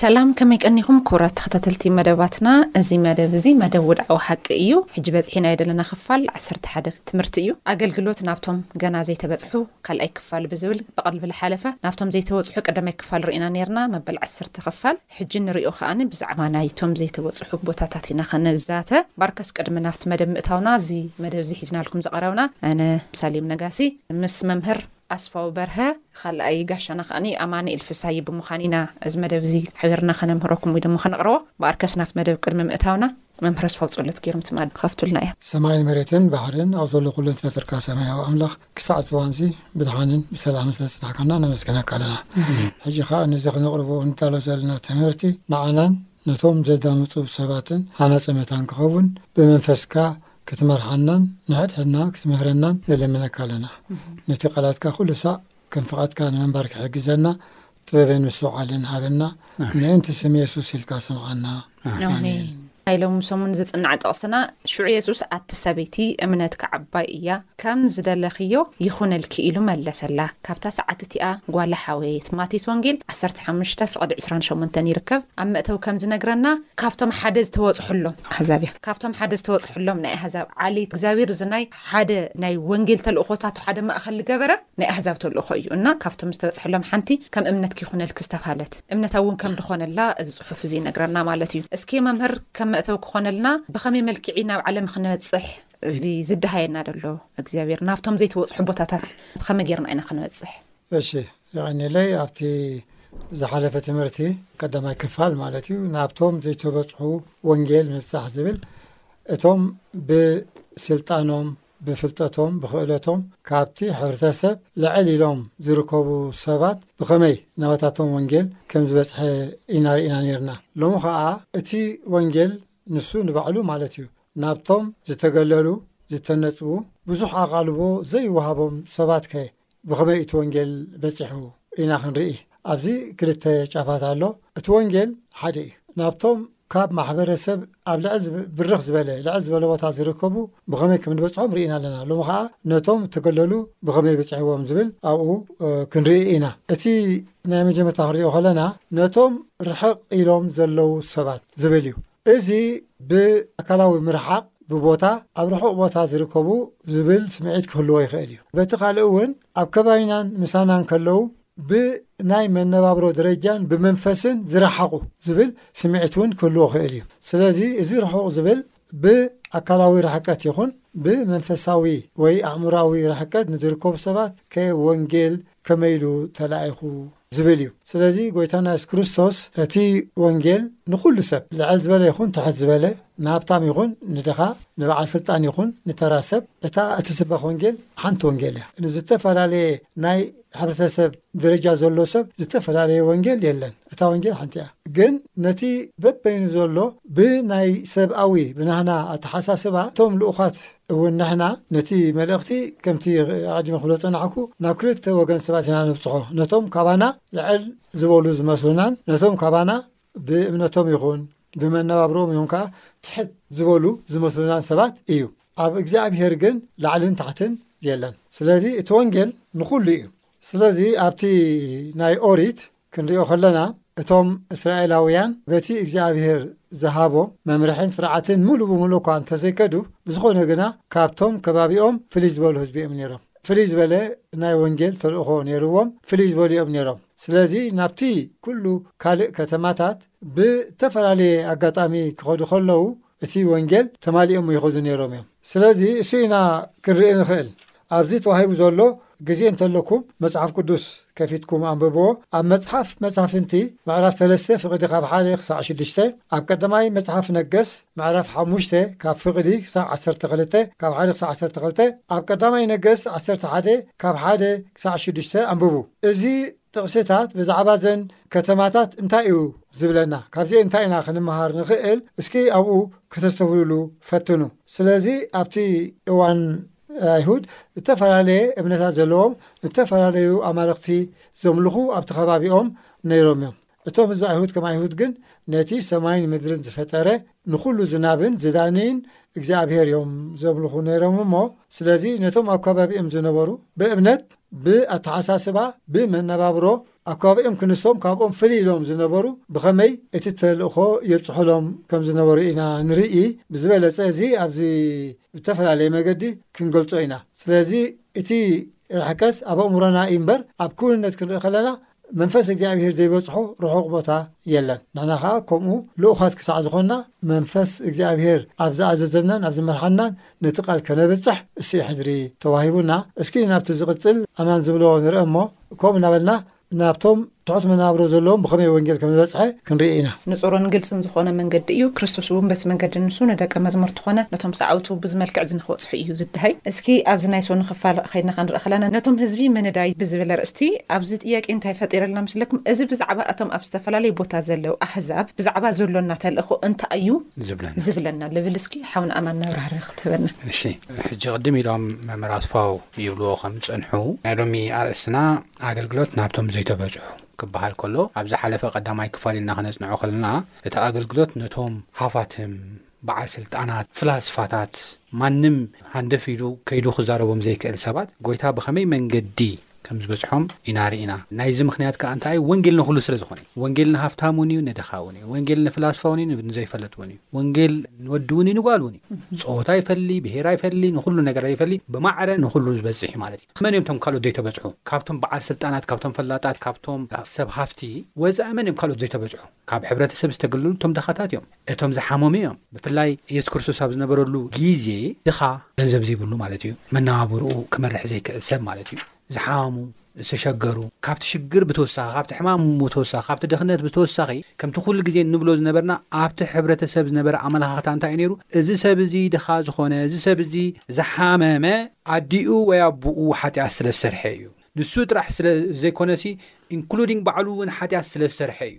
ሰላም ከመይ ቀኒኹም ክቡራት ተኸታተልቲ መደባትና እዚ መደብ እዚ መደብ ውድዓዊ ሓቂ እዩ ሕጂ በፅሒናዮ ዘለና ክፋል 11 ትምህርቲ እዩ ኣገልግሎት ናብቶም ገና ዘይተበፅሑ ካልኣይ ክፋል ብዝብል ብቐልቢ ዝሓለፈ ናብቶም ዘይተወፅሑ ቀዳማይ ክፋል ርኢና ነርና መበል 1 ክፋል ሕጂ ንሪኦ ከኣ ብዛዕባ ናይ እቶም ዘይተበጽሑ ቦታታት ኢና ክንዛተ። ማርከስ ቅድሚ ናብቲ መደብ ምእታውና እዚ መደብ እዚ ሒዝናልኩም ዝቐረብና ኣነ ሳሌም ነጋሲ ምስ መምህር ኣስፋው በርሀ ካልኣይ ጋሻና ከኣ ኣማኒኤል ፍስሃየ ብምዃን ኢና እዚ መደብ እዚ ሓቢርና ከነምህረኩም ወይ ድማ ከነቕርቦ። ማርከስ ናብቲ መደብ ቅድሚ ምእታውና። መምህር ኣስፋው ጸሎት ጌርም ትማል ኻፍቱልና እያ። ሰማይን መሬትን ባሕርን ኣብ ዘሎ ኩሉ ንዝፈጠርካ ሰማያዊ ኣምላኽ ክሳዕ እዚ እዋንዚ ብድሓንን ብሰላምን ስለ ዝጸናሕካና ነመስግነካ ኣለና። ሕጂ ከኣ ነዚ ክነቕርቦ እንዳሎ ዘለና ትምህርቲ ንዓናን ነቶም ዘዳምጹ ሰባትን ሃናጺ መታን ክኸውን ብመንፈስካ ክትመርሓናን ንሕድሕድና ክትምህረናን ንልምነካ ኣለና። ነቲ ቃላትካ ኩሉ ሳዕ ከም ፍቓድካ ንምንባር ክሕግዘና ጥበበን ምስትውዓልን ሃበና ምእንቲ ስም የሱስ ኢልካ ስምዓና ኣሜን። ናይ ሎሚ ሰሙን ዝጽናዕ ጥቕስና ሽዑ የሱስ ኣቲ ሰበይቲ እምነትኪ ዓባይ እያ ከም ዝደለኽዮ ይኹነልኪ ኢሉ መለሰላ ካብታ ሰዓት እቲኣ ጓላ ሓወየት ማቴስ ወንጌል ዓሰርተ ሓሙሽተ ፍቕዲ ዕስራን ሸሞንተን ይርከብ ኣብ መእተዊ ከም ዝነግረና ካብቶም ሓደ ዝተወጽሑሎም ኣሕዛብ እያ ካብቶም ሓደ ዝተወጽሑሎም ናይ ኣሕዛብ ዓሌት እግዚኣብሔር እዚ ናይ ሓደ ናይ ወንጌል ተልእኾታቱ ሓደ ማእኸል ዝገበረ ናይ ኣህዛብ ተልእኾ እዩ እና ካብቶም ዝተበጽሐሎም ሓንቲ ከም እምነትኪ ይኹነልኪ ዝተብሃለት እምነታ እውን ከም ድኾነላ እዚ ጽሑፍ እዚ ይነግረና ማለት እዩ። እስኪ መምህር ከም መእተዊ ክኾነልና ብኸመይ መልክዒ ናብ ዓለም ኽንበጽሕ እዚ ዝደሃየና ደሎ እግዚኣብሔር ናብቶም ዘይተበጽሑ ቦታታት ኸመይ ጌርና ኢና ኽንበጽሕ? እሺ የቐኔለይ ኣብቲ ዝሓለፈ ትምህርቲ ቀዳማይ ክፋል ማለት እዩ ናብቶም ዘይተበጽሑ ወንጌል ምብጻሕ ዝብል እቶም ብስልጣኖም ብፍልጠቶም ብክእለቶም ካብቲ ሕብረተሰብ ልዕል ኢሎም ዝርከቡ ሰባት ብኸመይ ናባታቶም ወንጌል ከም ዝበጽሐ ኢና ርኢና ኔርና። ሎሚ ኸኣ እቲ ወንጌል ንሱ ንባዕሉ ማለት እዩ ናብቶም ዝተገለሉ፣ ዝተነጽጉ፣ ብዙሕ ኣቓልቦ ዘይወሃቦም ሰባትከ ብኸመይ እቲ ወንጌል በጺሑ ኢና ክንርኢ ኣብዚ ክልተ ጫፋት ኣሎ እቲ ወንጌል ሓደ እዩ ናብቶም ካብ ማሕበረሰብ ኣብ ልዕል ብርኽ ዝበለ ልዕል ዝበለ ቦታ ዝርከቡ ብኸመይ ከም ንበጽሖም ርኢና ኣለና ሎሚ ከዓ ነቶም እተገለሉ ብኸመይ በጽሕዎም ዝብል ኣብኡ ክንርኢ ኢና እቲ ናይ መጀመርታ ክንሪኦ ከለና ነቶም ርሕቕ ኢሎም ዘለዉ ሰባት ዝብል እዩ እዚ ብኣካላዊ ምርሓቕ፣ ብቦታ፣ ኣብ ርሑቕ ቦታ ዝርከቡ ዝብል ስምዒት ክህልዎ ይኽእል እዩ። በቲ ካልእ እውን ኣብ ከባቢናን ምሳናን ከለዉ ብናይ መነባብሮ ደረጃን ብመንፈስን ዝረሓቑ ዝብል ስምዒት እውን ክህልዎ ይኽእል እዩ። ስለዚ እዚ ርሑቕ ዝብል ብኣካላዊ ርሕቀት ይኹን ብመንፈሳዊ ወይ ኣእምሮኣዊ ርሕቀት ንዝርከቡ ሰባት ከወንጌል ከመይ ኢሉ ተላኢኹ ዝብል እዩ። ስለዚ ጎይታና የሱስ ክርስቶስ እቲ ወንጌል ንኹሉ ሰብ ልዕል ዝበለ ይኹን ትሕት ዝበለ ንሃብታም ይኹን ንድኻ ንበዓል ስልጣን ይኹን ንተራ ሰብ እታ እትስበኽ ወንጌል ሓንቲ ወንጌል እያ። ንዝተፈላለየ ናይ ሕብረተሰብ ደረጃ ዘሎ ሰብ ዝተፈላለየ ወንጌል የለን። እታ ወንጌል ሓንቲ እያ። ግን ነቲ በበይኑ ዘሎ ብናይ ሰብኣዊ ብናህና ኣተሓሳስባ እቶም ልኡኻት እውን ንሕና ነቲ መልእኽቲ ከምቲ ኣቐዲመ ክብሎ ዝጸናሕኩ ናብ ክልተ ወገን ሰባት ኢና ነብጽሖ፣ ነቶም ካባና ልዕል ዝበሉ ዝመስሉናን ነቶም ካባና ብእምነቶም ይኹን ብመነባብሮኦም ይኹን ከኣ ትሕት ዝበሉ ዝመስሉናን ሰባት እዩ። ኣብ እግዚኣብሄር ግን ላዕልን ታሕትን የለን። ስለዚ እቲ ወንጌል ንዅሉ እዩ። ስለዚ ኣብቲ ናይ ኦሪት ክንሪኦ ከለና እቶም እስራኤላውያን በቲ እግዚኣብሄር ዝሃቦም መምርሕን ስርዓትን ምሉእ ብምሉእ እኳ እንተዘይከዱ ብዝኾነ ግና ካብቶም ከባቢኦም ፍልይ ዝበሉ ህዝቢ እዮም ነይሮም። ፍልይ ዝበለ ናይ ወንጌል ተልእኾ ነይርዎም ፍልይ ዝበሉ እዮም ነይሮም ስለዚ ናብቲ ኩሉ ካልእ ከተማታት ብተፈላለየ ኣጋጣሚ ክኸዱ ከለዉ እቲ ወንጌል ተማሊኦም ይኸዱ ነይሮም እዮም ስለዚ እሱ ኢና ክንርኢ ንኽእል ኣብዚ ተዋሂቡ ዘሎ ግዜ እንተለኩም መጽሓፍ ቅዱስ ከፊትኩም ኣንብብዎ። ኣብ መጽሓፍ መሳፍንቲ ምዕራፍ ሰለስተ ፍቅዲ ካብ ሓደ ክሳዕ ሽዱሽተ፣ ኣብ ቀዳማይ መጽሓፍ ነገስ ምዕራፍ ሓሙሽተ ካብ ፍቅዲ ክሳዕ ዓሰርተ ክልተ፣ ካብ ሓደ ክሳዕ ዓሰርተ ክልተ፣ ኣብ ቀዳማይ ነገስት ዓሰርተ ሓደ ካብ ሓደ ክሳዕ ሽዱሽተ ኣንብቡ። እዚ ጥቅስታት ብዛዕባ እዘን ከተማታት እንታይ እዩ ዝብለና? ካብዚኤን እንታይ ኢና ክንመሃር ንክእል? እስኪ ኣብኡ ከተስተውልሉ ፈትኑ። ስለዚ ኣብቲ እዋን ኣይሁድ እተፈላለየ እምነታት ዘለዎም እተፈላለዩ ኣማልኽቲ ዘምልኹ ኣብቲ ኸባቢኦም ነይሮም እዮም። እቶም ህዝቢ ኣይሁድ ከም ኣይሁድ ግን ነቲ ሰማይን ምድርን ዝፈጠረ ንዅሉ ዝናብን ዝዳንይን እግዚኣብሄር እዮም ዘምልኹ ነይሮም እሞ ስለዚ ነቶም ኣብ ከባቢኦም ዝነበሩ ብእምነት ብኣተሓሳስባ ብመነባብሮ ኣብ ከባቢኦም ክንሶም ካብኦም ፍልይ ኢሎም ዝነበሩ ብኸመይ እቲ ተልእኾ የብጽሑሎም ከም ዝነበሩ ኢና ንርኢ። ብዝበለጸ እዚ ኣብዚ ብተፈላለየ መገዲ ክንገልጾ ኢና። ስለዚ እቲ ርሕቀት ኣብ ኣእምሮና እዩ እምበር ኣብ ክውንነት ክንርኢ ከለና መንፈስ እግዚኣብሄር ዘይበጽሖ ርሑቕ ቦታ የለን። ንሕና ከኣ ከምኡ ልኡኻት ክሳዕ ዝኾንና መንፈስ እግዚኣብሄር ኣብ ዝኣዘዘናን ኣብ ዝመርሓናን ነቲ ቃል ከነብጽሕ እሱ እዩ ሕድሪ ተዋሂቡና። እስኪ ናብቲ ዝቕጽል ኣማን ዝብሎ ንርእ እሞ ከምኡ እናበልና ናብቶም ትሑት መናብሮ ዘለዎም ብኸመይ ወንጌል ከም ዝበጽሐ ክንርኢ ኢና። ንጹርን ግልጽን ዝኾነ መንገዲ እዩ። ክርስቶስ እውን በቲ መንገዲ ንሱ ንደቀ መዝሙርቱ ኮነ ነቶም ሰዓብቱ ብዚ መልክዕ እዚ ንኽበጽሑ እዩ ዝደሃይ። እስኪ ኣብዚ ናይ ሶኒ ክፋል ከይድና ክንርኢ ከለና ነቶም ህዝቢ መን እዳይ ብዝብል ኣርእስቲ ኣብዚ ጥያቄ እንታይ ፈጢረልና መስለኩም እዚ ብዛዕባ እቶም ኣብ ዝተፈላለዩ ቦታ ዘለው ኣህዛብ ብዛዕባ ዘሎና ተልእኾ እንታይ እዩ ዝብለና ልብል እስኪ ሓውና ኣማን መብራህርሂ ክትህበና። እሺ ሕጂ ቅድም ኢሎም መምህር ኣስፋው ይብልዎ ከም ዝጸንሑ፣ ናይ ሎሚ ኣርእስትና ኣገልግሎት ናብቶም ዘይተበጽሑ ክበሃል ከሎ፣ ኣብ ዝሓለፈ ቀዳማይ ክፋል ኢልና ከነጽንዖ ከለና፣ እቲ ኣገልግሎት ነቶም ሃፋትም፣ በዓል ስልጣናት፣ ፍላስፋታት፣ ማንም ሃንደፍ ኢሉ ከይዱ ክዛረቦም ዘይክእል ሰባት ጎይታ ብኸመይ መንገዲ ከም ዝበጽሖም ኢና ርኢና። ናይዚ ምኽንያት ከኣ እንታይ እዩ? ወንጌል ንኹሉ ስለ ዝኾነ እዩ። ወንጌል ንሃፍታም እውን እዩ ንድኻ እውን እዩ። ወንጌል ንፍላስፋ እውን እዩ ንዘይፈለጥ እውን እዩ። ወንጌል ንወዲ እውን እዩ ንጓል እውን እዩ ፆታ ኣይፈሊ ብሄር ኣይፈሊ ንኩሉ ነገር ኣይፈሊ ብማዕረ ንኩሉ ዝበፅሕ እዩ ማለት እዩ መን እዮም እቶም ካልኦት ዘይተበፅሑ ካብቶም በዓል ስልጣናት ካብቶም ፈላጣት ካብቶም ሰብ ሃፍቲ ወፃኢ መን እዮም ካልኦት ዘይተበፅሑ ካብ ሕብረተሰብ ዝተገለሉ እቶም ድኻታት እዮም እቶም ዝሓመሙ እዮም ብፍላይ ኢየሱስ ክርስቶስ ኣብ ዝነበረሉ ግዜ ድኻ ገንዘብ ዘይብሉ ማለት እዩ መነባብርኡ ክመርሕ ዘይክእል ሰብ ማለት እዩ ዝሓመሙ፣ ዝተሸገሩ፣ ካብቲ ሽግር ብተወሳኺ፣ ካብቲ ሕማም ብተወሳኺ፣ ካብቲ ድኽነት ብተወሳኺ፣ ከምቲ ኩሉ ግዜ እንብሎ ዝነበርና ኣብቲ ሕብረተሰብ ዝነበረ ኣመለኻኽታ እንታይ እዩ ነይሩ፣ እዚ ሰብ እዚ ድኻ ዝኾነ፣ እዚ ሰብ እዚ ዝሓመመ ኣዲኡ ወይ ኣቡኡ ሓጢኣት ስለ ዝሰርሐ እዩ፣ ንሱ ጥራሕ ስለ ዘይኮነሲ ኢንክሉዲንግ ባዕሉ እውን ሓጢኣት ስለ ዝሰርሐ እዩ።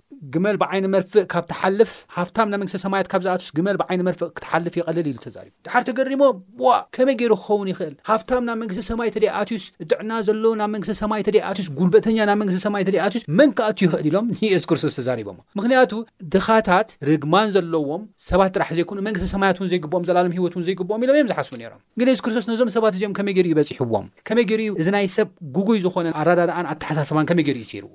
ግመል ብዓይኒ መርፍእ ካብ ትሓልፍ ሃፍታም ናብ መንግስተ ሰማያት ካብ ዝኣቱስ ግመል ብዓይኒ መርፍእ ክትሓልፍ ይቐልል ኢሉ ተዛሪቡ። ድሓር ተገሪሞ ዋእ ከመይ ገይሩ ክኸውን ይኽእል ሃፍታም ናብ መንግስተ ሰማይ ተደይ ኣትዩስ ጥዕና ዘለዎ ናብ መንግስተ ሰማይ ተደይ ኣትዩስ ጉልበተኛ ናብ መንግስተ ሰማይ ተደይ ኣትዩስ መን ክኣቱ ይኽእል ኢሎም ንየሱስ ክርስቶስ ተዛሪቦሞ ምኽንያቱ ድኻታት ርግማን ዘለዎም ሰባት ጥራሕ ዘይኮኑ መንግስተ ሰማያት እውን ዘይግብኦም ዘላለም ህይወት እውን ዘይግብኦም ኢሎም እዮም ዝሓስቡ ነይሮም ግን የሱስ ክርስቶስ ነዞም ሰባት እዚኦም ከመይ ገይሩ እዩ በፂሕዎም ከመይ ገይሩ እዩ እዚ ናይ ሰብ ጉጉይ ዝኾነ ኣረዳድኣን ኣተሓሳስባን ከመይ ገይሩ እዩ ሰይርዎ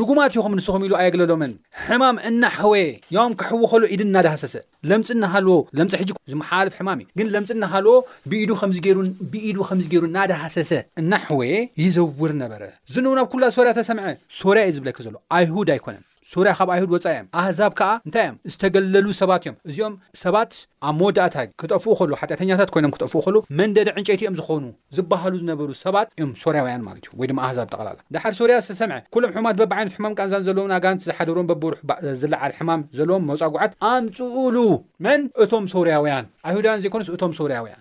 ርጉማት ኢኹም ንስኹም ኢሉ ኣየግለሎምን ሕማም እናሕወየ ያውም ከሕዊ ከሎ ኢድ እናዳህሰሰ ለምጺ እናሃልዎ ለምጺ ሕጂ ዝመሓላለፍ ሕማም እዩ ግን ለምጺ እናሃልዎ ብኢዱ ከምዚ ገይሩ ብኢዱ ከምዚ ገይሩ እናዳህሰሰ እናሕወየ ይዘውር ነበረ ዝንኡ ናብ ኩላ ሶርያ ተሰምዐ ሶርያ እዩ ዝብለኪ ዘሎ ኣይሁድ ኣይኮነን ሶርያ ካብ ኣይሁድ ወጻኢ እዮም ኣህዛብ ከኣ እንታይ እዮም ዝተገለሉ ሰባት እዮም እዚኦም ሰባት ኣብ መወዳእታ ክጠፍኡ ከሎ ሓጢኣተኛታት ኮይኖም ክጠፍኡ ከሎ መንደዲ ዕንጨይቲ እዮም ዝኾኑ ዝባሃሉ ዝነበሩ ሰባት እዮም ሶርያውያን ማለት እዩ ወይ ድማ ኣህዛብ ጠቅላላ ዳሓር ሶርያ ዝተሰምዐ ኩሎም ሕሙማት በብዓይነቱ ሕማም ቃንዛን ዘለዎም ኣጋንንቲ ዝሓደርዎም በብወርሑ ዝላዓል ሕማም ዘለዎም መጻጉዓት ኣምጽኡሉ መን እቶም ሶርያውያን ኣይሁዳውያን ዘይኮነስ እቶም ሶርያውያን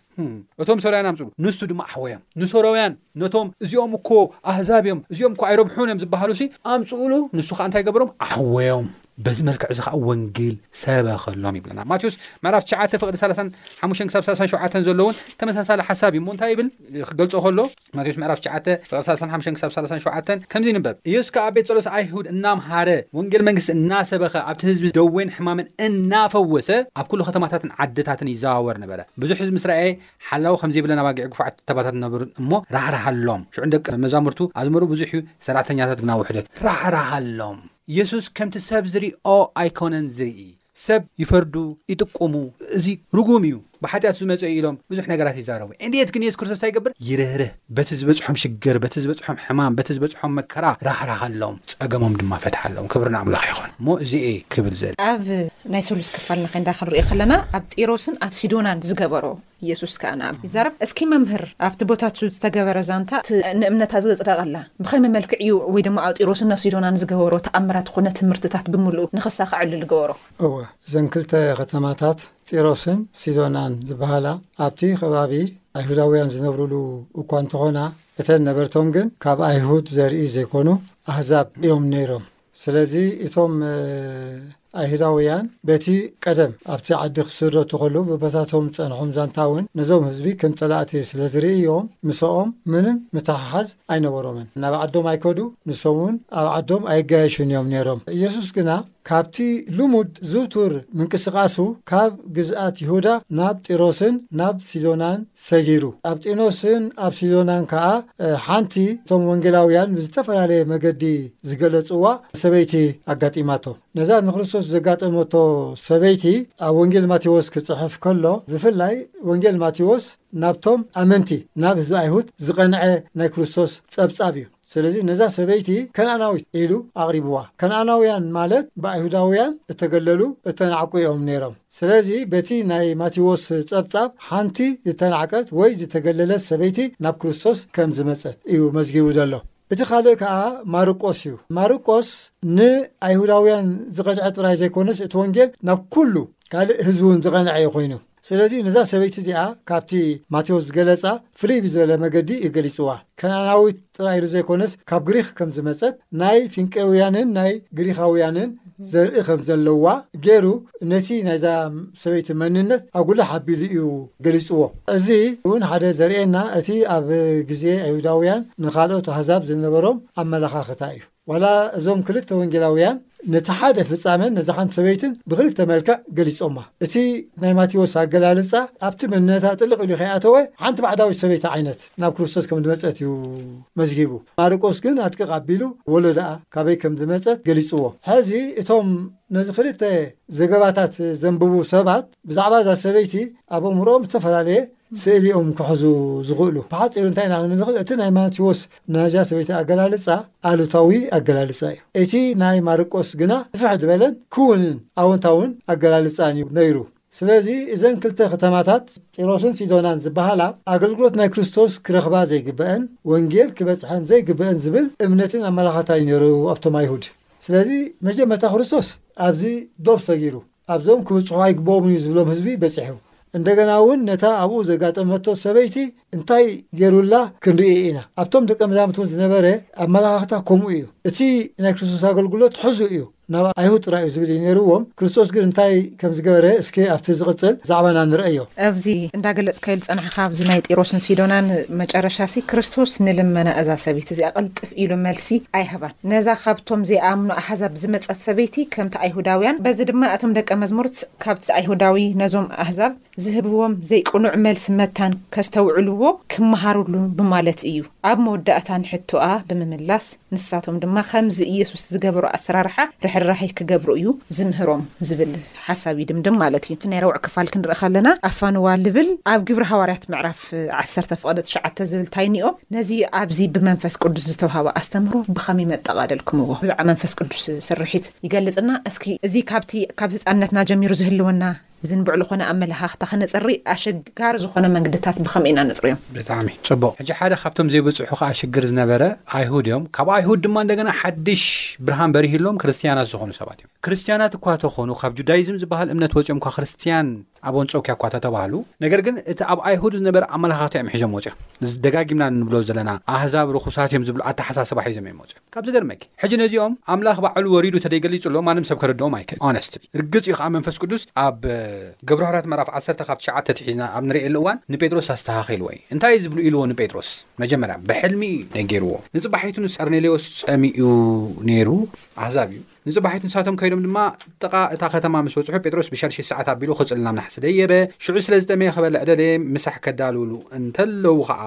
እቶም ሶርያውያን ኣምጽኡሉ ንሱ ድማ ኣሕወዮም ንሶርያውያን ነቶም እዚኦም እኮ ኣህዛብ እዮም እዚኦም እኮ ኣይረብሑን እዮም ዝባሃሉሲ ኣምጽኡሉ ንሱ ከኣ እንታይ ገበሮም ኣሕወዮም በዚ መልክዕ እዚ ኸኣ ወንጌል ሰበኸሎም ይብለና። ማቴዎስ ምዕራፍ ትሽዓተ ፍቕዲ ሰላሳን ሓሙሽተን ክሳብ ሰላሳን ሸውዓተን ዘሎ እውን ተመሳሳሊ ሓሳብ እዩ እሞ እንታይ ይብል ክገልጾ ከሎ ማቴዎስ ምዕራፍ ትሽዓተ ፍቕዲ ሰላሳን ሓሙሽተን ክሳብ ሰላሳን ሸውዓተን ከምዚ ይንበብ ኢየሱስ ከኣ ኣብ ቤት ጸሎት ኣይሁድ እናምሃረ ወንጌል መንግስቲ እናሰበኸ ኣብቲ ህዝቢ ደዌን ሕማምን እናፈወሰ ኣብ ኩሉ ከተማታትን ዓድታትን ይዘዋወር ነበረ። ብዙሕ ህዝቢ ምስ ረኣየ ሓላዊ ከም ዘይብለን ኣባጊዕ ግፉዓት ተባታት ነበሩ እሞ ራህራሃሎም። ሽዑ ንደቀ መዛሙርቱ ኣዝመሩ ብዙሕ እዩ፣ ሰራሕተኛታት ግና ውሑዳት። ራህራሃሎም። ኢየሱስ ከምቲ ሰብ ዝሪኦ ኣይኮነን ዝርኢ። ሰብ ይፈርዱ ይጥቁሙ እዚ ርጉም እዩ ብሓጢኣት ዝመጸ እዩ ኢሎም ብዙሕ ነገራት ይዛረቡ እንዴት ግን ኢየሱስ ክርስቶስ እንታይ ይገብር ይርህርህ በቲ ዝበጽሖም ሽግር በቲ ዝበጽሖም ሕማም በቲ ዝበጽሖም መከራ ራህራሃሎም ጸገሞም ድማ ፈትሓሎም ክብሪ ንኣምላኽ ይኹን እሞ እዚ እየ ክብል ዝደሊ። ኣብ ናይ ሰሉስ ክፋልና ከይንዳ ክንሪኦ ከለና ኣብ ጢሮስን ኣብ ሲዶናን ዝገበሮ ኢየሱስ ከኣ ንኣብ ይዛረብ፣ እስኪ መምህር፣ ኣብቲ ቦታ እቱ ዝተገበረ ዛንታ፣ እቲ ንእምነታ ዘጽደቐላ፣ ብኸመይ መልክዕ እዩ ወይ ድማ ኣብ ጢሮስን ናብ ሲዶናን ዝገበሮ ተኣምራት ኹነ ትምህርትታት ብምሉኡ ንኽሳኸዐሉ ልገበሮ? እወ፣ እዘን ክልተ ኸተማታት ጢሮስን ሲዶናን ዝበሃላ ኣብቲ ኸባቢ ኣይሁዳውያን ዝነብሩሉ እኳ እንተኾና፣ እተን ነበርቶም ግን ካብ ኣይሁድ ዘርኢ ዘይኮኑ ኣህዛብ እዮም ነይሮም። ስለዚ እቶም ኣይሁዳውያን በቲ ቀደም ኣብቲ ዓዲ ክስደዱ ተኸሉ ብበታቶም ዝጸንሖም ዛንታ እውን ነዞም ህዝቢ ከም ጸላእቲ ስለ ዝርእይዎም ምሰኦም ምንም ምትሕሓዝ ኣይነበሮምን። ናብ ዓዶም ኣይከዱ ንሶም እውን ኣብ ዓዶም ኣይጋየሹን እዮም ነይሮም። ኢየሱስ ግና ካብቲ ልሙድ ዝውቱር ምንቅስቃሱ ካብ ግዝኣት ይሁዳ ናብ ጢሮስን ናብ ሲዶናን ሰጊሩ። ኣብ ጢኖስን ኣብ ሲዶናን ከኣ ሓንቲ እቶም ወንጌላውያን ብዝተፈላለየ መገዲ ዝገለጽዋ ሰበይቲ ኣጋጢማቶ። ነዛ ንክርስቶስ ዘጋጠመቶ ሰበይቲ ኣብ ወንጌል ማቴዎስ ክጽሕፍ ከሎ ብፍላይ ወንጌል ማቴዎስ ናብቶም ኣመንቲ ናብ ህዝቢ ኣይሁድ ዝቐንዐ ናይ ክርስቶስ ጸብጻብ እዩ። ስለዚ ነዛ ሰበይቲ ከነኣናዊት ኢሉ ኣቕሪብዋ። ከነኣናውያን ማለት ብኣይሁዳውያን እተገለሉ፣ እተናዕቁ እዮም ነይሮም። ስለዚ በቲ ናይ ማቴዎስ ጸብጻብ ሓንቲ ዝተናዕቀት ወይ ዝተገለለት ሰበይቲ ናብ ክርስቶስ ከም ዝመጸት እዩ መዝጊቡ ዘሎ። እቲ ካልእ ከኣ ማርቆስ እዩ። ማርቆስ ንኣይሁዳውያን ዝቐንዐ ጥራይ ዘይኮነስ እቲ ወንጌል ናብ ኩሉ ካልእ ህዝቢ እውን ዝቐንዐ እዩ ኮይኑ። ስለዚ ነዛ ሰበይቲ እዚኣ ካብቲ ማቴዎስ ዝገለጻ ፍልይ ብዝበለ መገዲ እዩ ገሊጽዋ። ከነኣናዊት ጥራይ ኢሉ ዘይኮነስ ካብ ግሪኽ ከም ዝመጸት ናይ ፊንቄውያንን ናይ ግሪኻውያንን ዘርኢ ከም ዘለዋ ገይሩ ነቲ ናይዛ ሰበይቲ መንነት ኣጉልሕ ኣቢሉ እዩ ገሊጽዎ። እዚ እውን ሓደ ዘርእየና እቲ ኣብ ግዜ ኣይሁዳውያን ንኻልኦት ኣህዛብ ዝነበሮም ኣመለኻኽታ እዩ። ዋላ እዞም ክልተ ወንጌላውያን ነቲ ሓደ ፍጻመን ነዛ ሓንቲ ሰበይትን ብኽልተ መልክዕ ገሊጾማ። እቲ ናይ ማቴዎስ ኣገላልጻ ኣብቲ መንነታ ጥልቕ ኢሉ ከይኣተወ ሓንቲ ባዕዳዊት ሰበይቲ ዓይነት ናብ ክርስቶስ ከም ዝመጸት እዩ መዝጊቡ። ማርቆስ ግን ኣድቅቕ ኣቢሉ ወለዶኣ ካበይ ከም ዝመጸት ገሊጽዎ። ሕዚ እቶም ነዚ ክልተ ዘገባታት ዘንብቡ ሰባት ብዛዕባ እዛ ሰበይቲ ኣብ ኣእምሮኦም ዝተፈላለየ ስእሊ እዮም ክሕዙ ዝኽእሉ። ብሓጺሩ እንታይ ኢና ክንብል ንኽእል፣ እቲ ናይ ማቴዎስ ናይዛ ሰበይቲ ኣገላልጻ ኣሉታዊ ኣገላልጻ እዩ። እቲ ናይ ማርቆስ ግና ስፍሕ ዝበለን ክዉንን ኣወንታውን ኣገላልጻን እዩ ነይሩ። ስለዚ እዘን ክልተ ከተማታት ጢሮስን ሲዶናን ዝበሃላ ኣገልግሎት ናይ ክርስቶስ ክረኽባ ዘይግበእን ወንጌል ክበጽሐን ዘይግበእን ዝብል እምነትን ኣመላኻታይን ነይሩ ኣብቶም ኣይሁድ። ስለዚ መጀመርታ ክርስቶስ ኣብዚ ዶብ ሰጊሩ። ኣብዞም ክብጽሑ ኣይግበኦምን እዩ ዝብሎም ህዝቢ በጺሑ። እንደገና እውን ነታ ኣብኡ ዘጋጠመቶ ሰበይቲ እንታይ ገይሩላ ክንርኢ ኢና። ኣብቶም ደቀ መዛሙርቲ እውን ዝነበረ ኣመለኻኽታ ከምኡ እዩ። እቲ ናይ ክርስቶስ ኣገልግሎት ሕዙእ እዩ፣ ናብ ኣይሁድ ጥራይ እዩ ዝብል እዩ ነይሩዎም። ክርስቶስ ግን እንታይ ከም ዝገበረ እስከ ኣብቲ ዝቕጽል ዛዕባና ንርእዮ። ኣብዚ እንዳገለጽካዮ ዝጸናሕካ ኣብዚ ናይ ጢሮስን ሲዶናን መጨረሻሲ ክርስቶስ ንልመና እዛ ሰበይቲ እዚኣ ቅልጥፍ ኢሉ መልሲ ኣይሃባን። ነዛ ኻብቶም ዘይኣምኑ ኣህዛብ ዝመጸት ሰበይቲ፣ ከምቲ ኣይሁዳውያን፣ በዚ ድማ እቶም ደቀ መዝሙርት ካብቲ ኣይሁዳዊ ነዞም ኣህዛብ ዚህብዎም ዘይቅኑዕ መልሲ መታን ከስተውዕልዎ ኪመሃሩሉ ብማለት እዩ። ኣብ መወዳእታ ንሕቶኣ ብምምላስ፣ ንሳቶም ድማ ኸምዚ ኢየሱስ ዝገበሮ ኣሰራርሓ ርሕራሔ ኪገብሩ እዩ ዚምህሮም ዚብል ሓሳብ ይድምድም ማለት እዩ። እቲ ናይ ረቡዕ ክፋል ክንርኢ ኸለና፣ ኣፋንዋ ልብል ኣብ ግብሪ ሃዋርያት ምዕራፍ። ምዕራፍ ዓሰርተ ፍቕዲ ትሽዓተ ዝብል ታይ እኒኦ? ነዚ ኣብዚ ብመንፈስ ቅዱስ ዝተውሃበ ኣስተምህሮ ብኸመይ መጠቓለልክምዎ? ብዛዕባ መንፈስ ቅዱስ ስርሒት ይገልጽና። እስኪ እዚ ካብቲ ካብ ህጻንነትና ጀሚሩ ዝህልወና ዝንቡዕ ልኾነ ኣመለኻኽታ ክነጽሪ ኣሸጋሪ ዝኾነ መንግድታት ብኸመይ ኢና ነጽርዮም? ብጣዕሚ ጽቡቕ። ሕጂ ሓደ ካብቶም ዘይብጽሑ ከኣ ሽግር ዝነበረ ኣይሁድ እዮም። ካብ ኣይሁድ ድማ እንደገና ሓድሽ ብርሃን በሪህሎም ክርስትያናት ዝኾኑ ሰባት እዮም። ክርስትያናት እኳ ተኾኑ ካብ ጁዳይዝም ዝበሃል እምነት ወጽዮምኳ ክርስትያን ኣብ ኣንጾክያ እኳ ተተባህሉ፣ ነገር ግን እቲ ኣብ ኣይሁድ ዝነበረ ኣመለኻኽታ እዮም ሒዞም ወጺኦም። እዚ ደጋጊምና እንብሎ ዘለና ኣህዛብ ርኹሳት እዮም ዝብሉ ኣተሓሳስባ ሒዞም እዮም ወጺኦም። ካብ ዝገርመኪ ሕጂ ነዚኦም ኣምላኽ ባዕሉ ወሪዱ ተደይገሊጹሎም ኣንም ሰብ ከረድኦም ኣይክእልን Honestly። ርግጽ እዩ ከኣ መንፈስ ቅዱስ ኣብ ግብረ ሃዋርያት ምዕራፍ ዓሰርተ ካብ ትሽዓተ ትሒዝና ኣብ ንርእየሉ እዋን ንጴጥሮስ ኣስተኻኺልዎ እዩ። እንታይ እዩ ዝብሉ ኢልዎ ንጴጥሮስ? መጀመርያ ብሕልሚ እዩ ነጊርዎ። ንጽባሒቱ ንስ ቀርኔሌዎስ ጸሚኡ ነይሩ ኣህዛብ እዩ። ንጽባሒት ንሳቶም ከይዶም ድማ ጥቓ እታ ከተማ ምስ በጽሑ ጴጥሮስ ብሻድሽት ሰዓት ኣቢሉ ክጽሊ ናብ ናሕሲ ደየበ። ሽዑ ስለ ዝጠመየ ክበልዕ ደለየ፣ ምሳሕ ከዳልዉሉ እንተለዉ ኸኣ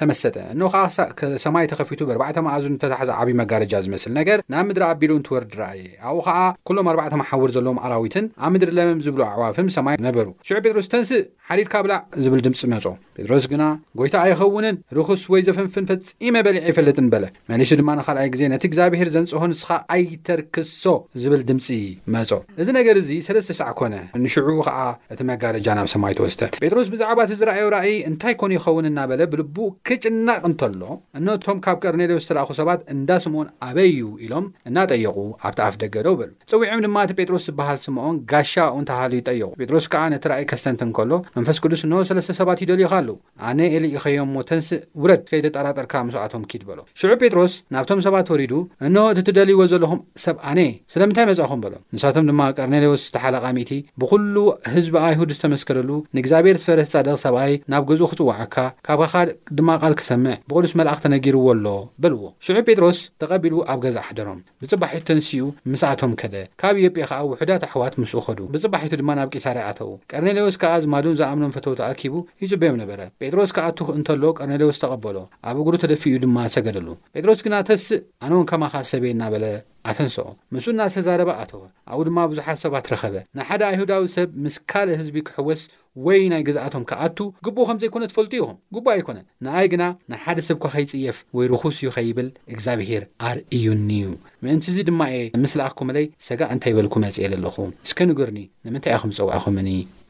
ተመሰጠ። እንሆ ኸኣ ክሳእ ሰማይ ተኸፊቱ በርባዕተ መኣዝኑ እተታሕዘ ዓብዪ መጋረጃ ዚመስል ነገር ናብ ምድሪ ኣቢሉ እንትወርድ ረኣየ። ኣብኡ ኸኣ ኵሎም ኣርባዕተ መሓውር ዘለዎም ኣራዊትን ኣብ ምድሪ ለመም ዚብሉ ኣዕዋፍም ሰማይ ነበሩ። ሽዑ ጴጥሮስ ተንስእ፣ ሓሪድካ ብላዕ ዚብል ድምጺ መጾ። ጴጥሮስ ግና፣ ጐይታ ኣይኸውንን፣ ርኹስ ወይ ዘፍንፍን ፈጺመ በሊዐ ኣይፈልጥን በለ። መሊሱ ድማ ንኻልኣይ ግዜ፣ ነቲ እግዚኣብሄር ዘንጽሆ ንስኻ ኣይተርክሶ ዝብል ድምጺ መጾ። እዚ ነገር እዚ ሰለስተ ሳዕ ኰነ፣ ንሽዑ ኸኣ እቲ መጋረጃ ናብ ሰማይ ተወስደ። ጴጥሮስ ብዛዕባ እቲ ዝረኣዮ ራእይ እንታይ ኰን ይኸውን እናበለ ብልቡ ክጭነቕ እንተሎ፣ እነሆ እቶም ካብ ቀርኔሌዎስ ዝተላእኩ ሰባት እንዳ ስምኦን ኣበይ እዩ? ኢሎም እናጠየቑ ኣብቲ ኣፍደገ ደው በሉ። ጸዊዖም ድማ እቲ ጴጥሮስ ዝበሃል ስምዖን ጋሻ ኡንተሃልዩ ጠየቑ። ጴጥሮስ ከኣ ነቲ ራእይ ከስተንትን ከሎ፣ መንፈስ ቅዱስ እንሆ ሰለስተ ሰባት ይደልዩኻ ኣለዉ። ኣነ ኤሊ እኸዮም እሞ ተንስእ፣ ውረድ፣ ከይተጠራጠርካ ምስኣቶም ኪድ በሎ። ሽዑ ጴጥሮስ ናብቶም ሰባት ወሪዱ፣ እንሆ እቲ ትደልይዎ ዘሎኹም ሰብ ኣነ እየ፣ ስለምንታይ መጻእኹም? በሎም። ንሳቶም ድማ ቀርኔሌዎስ እቲ ሓለቓ ሚእቲ፣ ብኹሉ ህዝቢ ኣይሁድ ዝተመስከረሉ፣ ንእግዚኣብሔር ዝፈርህ ጻድቕ ሰብኣይ ናብ ገዝኡ ክጽውዓካ፣ ካብኻ ድማ ቃል ክሰምዕ ብቅዱስ መልኣኽ ተነጊርዎ ኣሎ፣ በልዎ። ሽዑ ጴጥሮስ ተቐቢሉ ኣብ ገዛ ኣሕደሮም። ብጽባሒቱ ተንሲኡ ምስኣቶም ከደ። ካብ ኢዮጴ ኸኣ ውሑዳት ኣሕዋት ምስኡ ኸዱ። ብጽባሒቱ ድማ ናብ ቂሳርያ ኣተዉ። ቀርኔሌዎስ ከኣ ኣዝማዱን ዝኣምኖም ፈተውቱ ኣኪቡ ይጽበዮም ነበረ። ጴጥሮስ ክኣቱ እንተሎ ቀርኔሌዎስ ተቐበሎ፣ ኣብ እግሩ ተደፊኡ ድማ ሰገደሉ። ጴጥሮስ ግና ተስእ፣ ኣነውን ከማኻ ሰብ እየ እናበለ ኣተንስኦ። ምስኡ እናተዛረበ ኣተወ። ኣብኡ ድማ ብዙሓት ሰባት ረኸበ። ንሓደ ኣይሁዳዊ ሰብ ምስ ካልእ ህዝቢ ክሕወስ ወይ ናይ ግዝኣቶም ክኣቱ ግቡእ ከም ዘይኮነ ትፈልጡ ኢኹም። ግቡእ ኣይኮነን። ንኣይ ግና ንሓደ ሰብ እኳ ኸይጽየፍ ወይ ርኹስ እዩ ኸይብል እግዚኣብሄር ኣርእዩኒ እዩ። ምእንትዚ ድማ እየ ምስ ለኣኽኩምለይ ሰጋእ እንታይ በልኩ መጺኤ ለለኹ። እስከ ንገሩኒ፣ ንምንታይ ኢኹም ዝጸዋዕኹምኒ?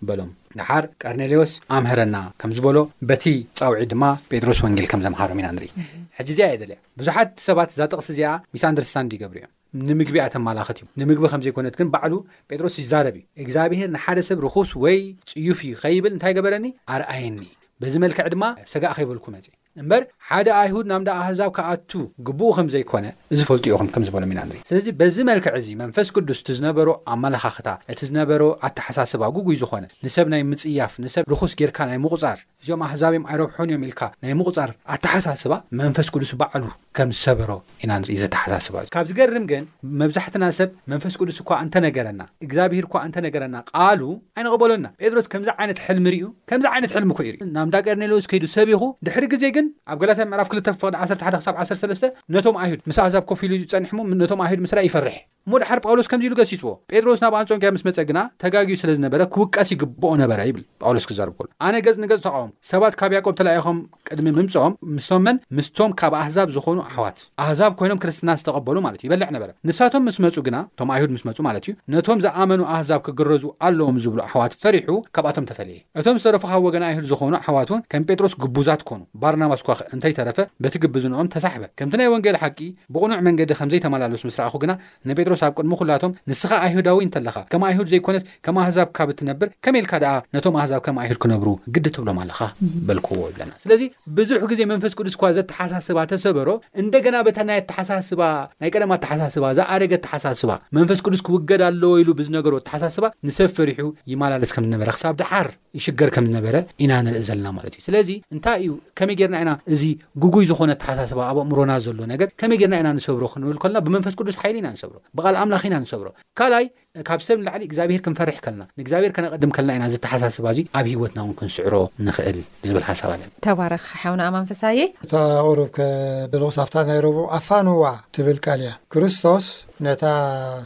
በሎም። ደሓር ቀርኔሌዎስ ኣምሀረና ከም ዝበሎ፣ በቲ ጻውዒት ድማ ጴጥሮስ ወንጌል ከም ዘምሃሮም ኢና ንርኢ። ሕጂ እዚኣ እየ ደልያ። ብዙሓት ሰባት እዛ ጥቕሲ እዚኣ ሚስኣንደርስታንድ ይገብሩ እዮም። ንምግቢ እያ ተማላኽት እዩ ንምግቢ ከምዘይኮነት ግን ባዕሉ ጴጥሮስ ይዛረብ እዩ እግዚኣብሔር ንሓደ ሰብ ርኹስ ወይ ጽዩፍ እዩ ከይብል እንታይ ገበረኒ ኣርኣየኒ በዚ መልክዕ ድማ ሰጋእ ከይበልኩ መጺ እምበር ሓደ ኣይሁድ ናብ እንዳ ኣህዛብ ክኣቱ ግቡኡ ከምዘይኮነ እዚ ፈልጡ ኢኹም ከም ዝበሎም ኢና ንርኢ ስለዚ በዚ መልክዕ እዚ መንፈስ ቅዱስ እቲ ዝነበሮ ኣመላኻኽታ እቲ ዝነበሮ ኣተሓሳስባ ጉጉይ ዝኾነ ንሰብ ናይ ምጽያፍ ንሰብ ርኹስ ጌርካ ናይ ምቑጻር እዚኦም ኣህዛብ እዮም ኣይረብሑን እዮም ኢልካ ናይ ምቑጻር ኣተሓሳስባ መንፈስ ቅዱስ ባዕሉ ከም ዝሰበሮ ኢና ንርኢ እዚ ኣተሓሳስባ እዚ። ካብ ዝገርም ግን መብዛሕትና ሰብ መንፈስ ቅዱስ እኳ እንተ ነገረና እግዛብሄር እኳ እንተ ነገረና ቃሉ ኣይንቕበሎን ኢና። ጴጥሮስ ከምዚ ዓይነት ሕልሚ ሪኡ ከምዚ ዓይነት ሕልሚ እኮ እዩ ሪኡ ናብ እንዳ ቀርኔሌዎስ ከይዱ ሰቢኹ ድሕሪ ግዜ ግን ኣብ ገላትያ ምዕራፍ ክልተ ፍቕዲ ዓሰርተ ሓደ ክሳብ ዓሰርተ ሰለስተ ነቶም ኣይሁድ ምስ ኣህዛብ ኮፍ ኢሉ እዩ ዝጸንሕ እሞ ነቶም ኣይሁድ ምስራይ ይፈርሕ እሞ ደሓር ጳውሎስ ከምዚ ኢሉ ገሲጽዎ፣ ጴጥሮስ ናብ ኣንጾንቅያ ምስ መጸ ግና፣ ተጋግዩ ስለ ዝነበረ፣ ኪውቀስ ይግብኦ ነበረ ይብል። ጳውሎስ ኪዛረብ ከሎ፣ ኣነ ገጽ ንገጽ ተቓወምኩ። ሰባት ካብ ያእቆብ ተላኢኾም ቅድሚ ምምጽኦም፣ ምስቶም መን? ምስቶም ካብ ኣህዛብ ዝዀኑ ኣሕዋት፣ ኣህዛብ ኰይኖም ክርስትና ዝተቐበሉ ማለት እዩ፣ ይበልዕ ነበረ። ንሳቶም ምስ መጹ ግና፣ እቶም ኣይሁድ ምስ መጹ ማለት እዩ፣ ነቶም ዝኣመኑ ኣህዛብ ኪግረዙ ኣለዎም ዚብሉ ኣሕዋት ፈሪሑ፣ ካብኣቶም ተፈልየ። እቶም ዝተረፉ ካብ ወገን ኣይሁድ ዝኾኑ ኣሕዋት እውን ከም ጴጥሮስ ግቡዛት ኮኑ። ባርናባስኳ ኸእ እንተይተረፈ በቲ ግብዝንኦም ተሳሕበ። ከምቲ ናይ ወንጌል ሓቂ ብቕኑዕ መንገዲ ኸም ዘይተመላለሱ ምስ ረኣኹ ግና ንጴጥሮስ ኣብ ቅድሚ ዅላቶም ንስኻ ኣይሁዳዊ እንተለኻ ከም ኣይሁድ ዘይኰነስ ከም ኣህዛብ ካብ እትነብር ከመይ ኢልካ ደኣ ነቶም ኣህዛብ ከም ኣይሁድ ክነብሩ ግዲ ትብሎም ኣለኻ? በልክዎ ይብለና። ስለዚ ብዙሕ ግዜ መንፈስ ቅዱስ እኳ ዘተሓሳስባ ተሰበሮ እንደገና በታ ናይ ኣተሓሳስባ ናይ ቀደም ኣተሓሳስባ ዝኣረገ ኣተሓሳስባ መንፈስ ቅዱስ ክውገድ ኣለዎ ኢሉ ብዝነገሮ ኣተሓሳስባ ንሰብ ፈሪሑ ይማላለስ ከም ዝነበረ ክሳብ ደሓር ይሽገር ከም ዝነበረ ኢና ንርኢ ዘለና ማለት እዩ ስለዚ እንታይ እዩ ከመይ ጌርና ኢና እዚ ጉጉይ ዝኾነ ኣተሓሳስባ ኣብ ኣእምሮና ዘሎ ነገር ከመይ ጌርና ኢና ንሰብሮ ክንብል ከለና ብመንፈስ ቅዱስ ሓይሊ ኢና ንሰብሮ ብቓል ኣምላኽ ኢና ንሰብሮ ካልኣይ ካብ ሰብ ንላዕሊ እግዚኣብሄር ክንፈርሕ ከልና፣ ንእግዚኣብሄር ከነቐድም ከልና ኢና እዚ ኣተሓሳስባ እዚ ኣብ ህይወትና እውን ክንስዕሮ ንኽእል ዝብል ሓሳብ ኣለኒ። ተባረኽ ሓውና ኣማን ፍስሃየ። እታ ቁሩብ ከድርቕስ ኣብታ ናይ ረቡዕ ኣፋንዋ ትብል ቃል እያ። ክርስቶስ ነታ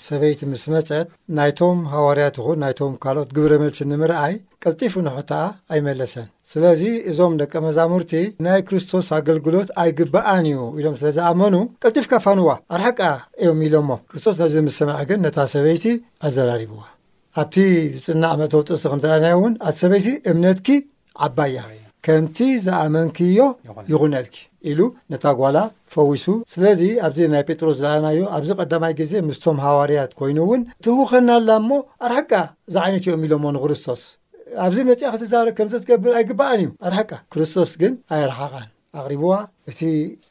ሰበይቲ ምስ መጸት ናይቶም ሃዋርያት ይኹን ናይቶም ካልኦት ግብረ መልሲ ንምርኣይ ቀልጢፉ ንሕቶኣ ኣይመለሰን። ስለዚ እዞም ደቀ መዛሙርቲ ናይ ክርስቶስ ኣገልግሎት ኣይግብኣን እዩ ኢሎም ስለ ዝኣመኑ ቀልጢፍካ ፋንዋ ኣርሕቃ እዮም ኢሎሞ። ክርስቶስ ነዚ ምስ ሰምዐ ግን ነታ ሰበይቲ ኣዘራሪብዋ። ኣብቲ ዝጽናዕ መእተዊ ጥቕሲ ከም ዝረኣናዮ እውን ኣቲ ሰበይቲ እምነትኪ ዓባይ እያ፣ ከምቲ ዝኣመንክዮ ይኹነልኪ ኢሉ ነታ ጓላ ፈዊሱ። ስለዚ ኣብዚ ናይ ጴጥሮስ ዝረኣናዮ ኣብዚ ቀዳማይ ግዜ ምስቶም ሃዋርያት ኮይኑ እውን ትህውኸና ኣላ እሞ ኣርሕቃ ዝዓይነቱ እዮም ኢሎሞ ንክርስቶስ። ኣብዚ መጺኣ ክትዛረብ ከምዚ ክትገብር ኣይግባኣን እዩ ኣርሓቃ ክርስቶስ ግን ኣየርሓቃን ኣቅሪብዋ እቲ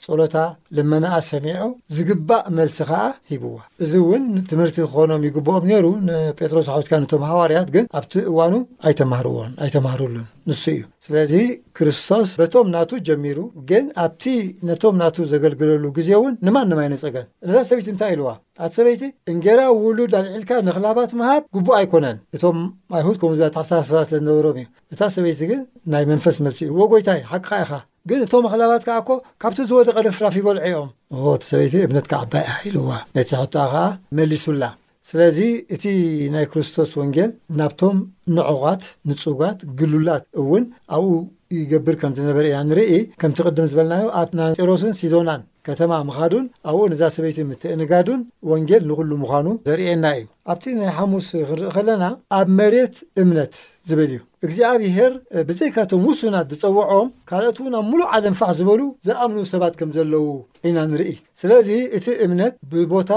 ጾሎታ ልመናኣ ሰሚዑ ዝግባእ መልሲ ከኣ ሂብዋ እዚ ውን ትምህርቲ ክኾኖም ይግብኦም ኔሩ ንጴጥሮስ ሓውትካ ነቶም ሃዋርያት ግን ኣብቲ እዋኑ ኣይተማህርዎን ኣይተማህሩሉን ንሱ እዩ ስለዚ ክርስቶስ በቶም ናቱ ጀሚሩ ግን ኣብቲ ነቶም ናቱ ዘገልግለሉ ግዜ ውን ንማንም ኣይነጸገን ነዛ ሰበይቲ እንታይ ኢልዋ ኣቲ ሰበይቲ እንጌራ ውሉድ ኣልዒልካ ንክላባት ምሃብ ግቡእ ኣይኮነን እቶም ኣይሁድ ከምኡ ዝብል ኣተሓሳስባ ስለ ዝነበሮም እዩ እታ ሰበይቲ ግን ናይ መንፈስ መልሲ እዩ እወ ጎይታይ ሓቅኻ ኢኻ ግን እቶም ኣኽላባት ከኣ እኮ ካብቲ ዝወደቐ ርፍራፍ ይበልዑ እዮም እሆ እቲ ሰበይቲ እምነትካ ዓባይ እያ ኢልዋ ነቲ ሕቶኣ ከኣ መሊሱላ ስለዚ እቲ ናይ ክርስቶስ ወንጌል ናብቶም ንዑቓት ንጹጋት ግሉላት እውን ኣብኡ ይገብር ከም ዝነበረ ኢና ንርኢ ከምቲ ቅድም ዝበልናዮ ኣብ ናንጢሮስን ሲዶናን ከተማ ምኻዱን ኣብኡ ነዛ ሰበይቲ ምትእንጋዱን ወንጌል ንኹሉ ምዃኑ ዘርእየና እዩ። ኣብቲ ናይ ሓሙስ ክንርኢ ከለና ኣብ መሬት እምነት ዝብል እዩ። እግዚኣብሄር ብዘይካ እቶም ውሱናት ዝጸውዖም ካልኦት እውን ኣብ ምሉእ ዓለም ፋሕ ዝበሉ ዝኣምኑ ሰባት ከም ዘለዉ ኢና ንርኢ። ስለዚ እቲ እምነት ብቦታ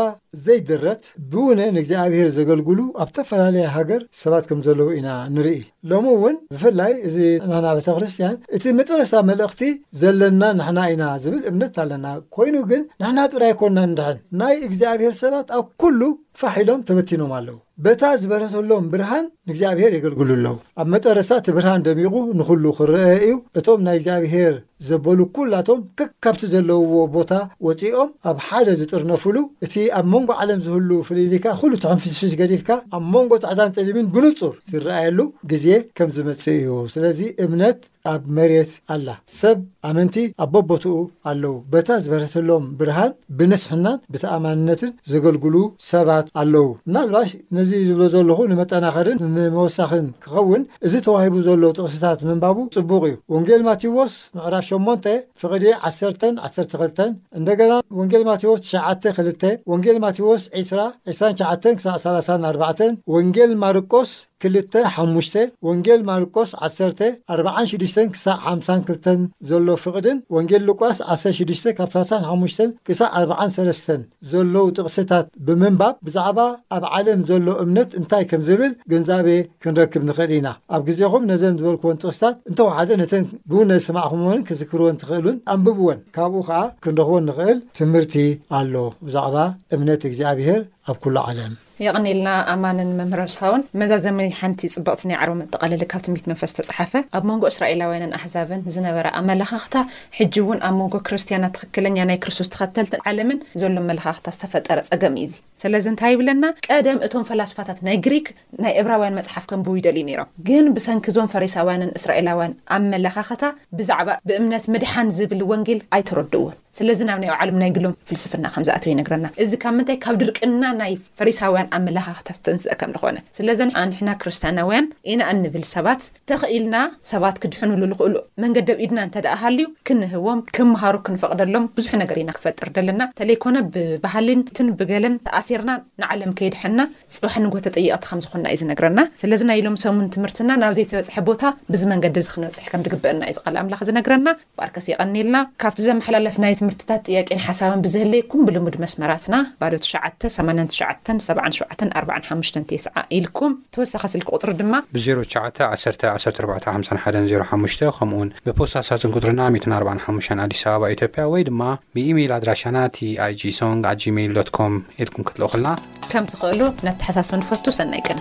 ዘይድረት ብውነ ንእግዚኣብሄር ዘገልግሉ ኣብ ዝተፈላለየ ሃገር ሰባት ከም ዘለዉ ኢና ንርኢ። ሎሚ እውን ብፍላይ እዚ ናና ቤተ ክርስቲያን እቲ መጨረስታ መልእኽቲ ዘለና ንሕና ኢና ዝብል እምነት ኣለና። ኮይኑ ግን ንሕና ጥራይ ኮና እንድሕን ናይ እግዚኣብሔር ሰባት ኣብ ኩሉ ፋሕ ኢሎም ተበቲኖም ኣለዉ። በታ ዝበረተሎም ብርሃን ንእግዚኣብሔር የገልግሉ ኣለዉ። ኣብ መጨረስታ እቲ ብርሃን ደሚቑ ንኹሉ ክረአ እዩ። እቶም ናይ እግዚኣብሔር ዘበሉ ኩላቶም ከካብቲ ዘለውዎ ቦታ ወጺኦም ኣብ ሓደ ዝጥርነፍሉ እቲ ኣብ መንጎ ዓለም ዝህሉ ፍልልይካ ኩሉ ትሕንፍሽፍሽ ገዲፍካ ኣብ መንጎ ጻዕዳን ጸሊምን ብንጹር ዝረኣየሉ ግዜ ከም ዝመጽእ እዩ ስለዚ እምነት ኣብ መሬት ኣላ ሰብ ኣመንቲ ኣብ በቦትኡ ኣለዉ በታ ዝበረተሎም ብርሃን ብንስሕናን ብተኣማንነትን ዘገልግሉ ሰባት ኣለዉ ምናልባሽ ነዚ ዝብሎ ዘለኹ ንመጠናኸርን ንመወሳኽን ክኸውን እዚ ተዋሂቡ ዘሎ ጥቕስታት ምንባቡ ጽቡቕ እዩ። ወንጌል ማቴዎስ ምዕራፍ ሸሞንተ ፍቕዲ ዓሰርተን ዓሰርተ ክልተን፣ እንደገና ወንጌል ማቴዎስ ትሽዓተ ክልተ፣ ወንጌል ማቴዎስ ዕስራ ዕስራን ትሽዓተን ክሳዕ ሰላሳን ኣርባዕተን፣ ወንጌል ማርቆስ ክልተ ሓሙሽተ፣ ወንጌል ማርቆስ ዓሰርተ ኣርብዓን ሽዱሽተን ክሳዕ ሓምሳን ክልተን ዘሎ ፍቕድን፣ ወንጌል ሉቃስ ዓሰርተ ሽዱሽተ ካብ ሰላሳን ሓሙሽተን ክሳዕ ኣርብዓን ሰለስተን፣ ዘለው ጥቕስታት ብምንባብ ብዛዕባ ኣብ ዓለም ዘሎ እምነት እንታይ ከም ዝብል ግንዛቤ ክንረክብ ንኽእል ኢና። ኣብ ግዜኹም ነዘን ዝበልኩወን ጥቕስታት እንተወሓደ ነተን ብውነ ዝሰማዕኩምወን ክትዝክርወን ትኽእሉን ኣንብብወን። ካብኡ ከኣ ክንረኽቦ እንኽእል ትምህርቲ ኣሎ ብዛዕባ እምነት እግዚኣብሄር ኣብ ኩሉ ዓለም። የቐኔልና ኣማንን መምህር ኣስፋውን። መዛዘሚ ሓንቲ ጽብቕቲ ናይ ዓርቢ መጠቓለሊ ካብ ትንቢት መንፈስ ዝተጻሕፈ ኣብ መንጎ እስራኤላውያንን ኣህዛብን ዝነበረ ኣመለኻኽታ ሕጂ እውን ኣብ መንጎ ክርስትያናት ትኽክለኛ ናይ ክርስቶስ ተኸተልትን ዓለምን ዘሎ ኣመለኻኽታ ዝተፈጠረ ጸገም እዩ እዚ ስለዚ እንታይ ይብለና ቀደም እቶም ፈላስፋታት ናይ ግሪክ ናይ እብራውያን መጽሓፍ ከንብቡ ይደልዩ ነይሮም ግን ብሰንኪ እዞም ፈሪሳውያንን እስራኤላውያን ኣመለኻኽታ ብዛዕባ ብእምነት ምድሓን ዝብል ወንጌል ኣይተረድእዎን። ስለዚ ናብ ናይ ባዕሎም ናይ ግሎም ፍልስፍና ከም ዝኣተው ይነግረና። እዚ ካብ ምንታይ ካብ ድርቅና ናይ ፈሪሳውያን ኣመለኻኽታ ዝተንስኣ ከም ዝኾነ። ስለዚ ኣንሕና ክርስትያናውያን ኢና እንብል ሰባት ተኽኢልና ሰባት ክድሕኑሉ ዝኽእሉ መንገዲ ኣብ ኢድና እንተ ድኣ ሃልዩ ክንህቦም ክምሃሩ ክንፈቕደሎም ብዙሕ ነገር ኢና ክፈጥር ዘለና ተለይኮነ ብባህሊን ትን ብገለን ተኣሲርና ንዓለም ከይድሐንና ጽባሕ ንግሆ ተጠየቕቲ ከም ዝኾንና እዩ ዝነግረና። ስለዚ ናይ ሎምሰሙን ትምህርትና ናብ ዘይተበጽሐ ቦታ ብዚ መንገዲ እዚ ክንበጽሕ ከም ድግበእና እዩ ዝቃል ኣምላኽ ዝነግረና። ባርከስ የቐንየልና ካብቲ ዘመሓላለፍናዮ ትምህርትታት ጥያቄን ሓሳብን ብዝህልየኩም ብልሙድ መስመራትና ባዶ ትሽዓተ፣ ሰማንያን ትሽዓተን፣ ሰብዓን ሸውዓተን፣ ኣርብዓን ሓሙሽተን፣ ቴስዓ ኢልኩም ተወሳኺ ስልኪ ቁጽሪ ድማ። ብ ዜሮ ትሽዓተ፣ ዓሰርተ፣ ዓሰርተ ኣርባዕተ፣ ሓምሳን ሓደን፣ ዜሮ ሓሙሽተ ከምኡውን ብፖስታ ሳጹን ቁጽርና ሚእትን ኣርባዓን ሓሙሽተን ኣዲስ ኣበባ ኢትዮጵያ ወይ ድማ ብኢመይል ኣድራሻና tigsong at gmail dot com ኢልኩም ክትልእኹልና ከም ትኽእሉ ክነተሓሳስብ ንፈቱ ሰናይ ቅነ።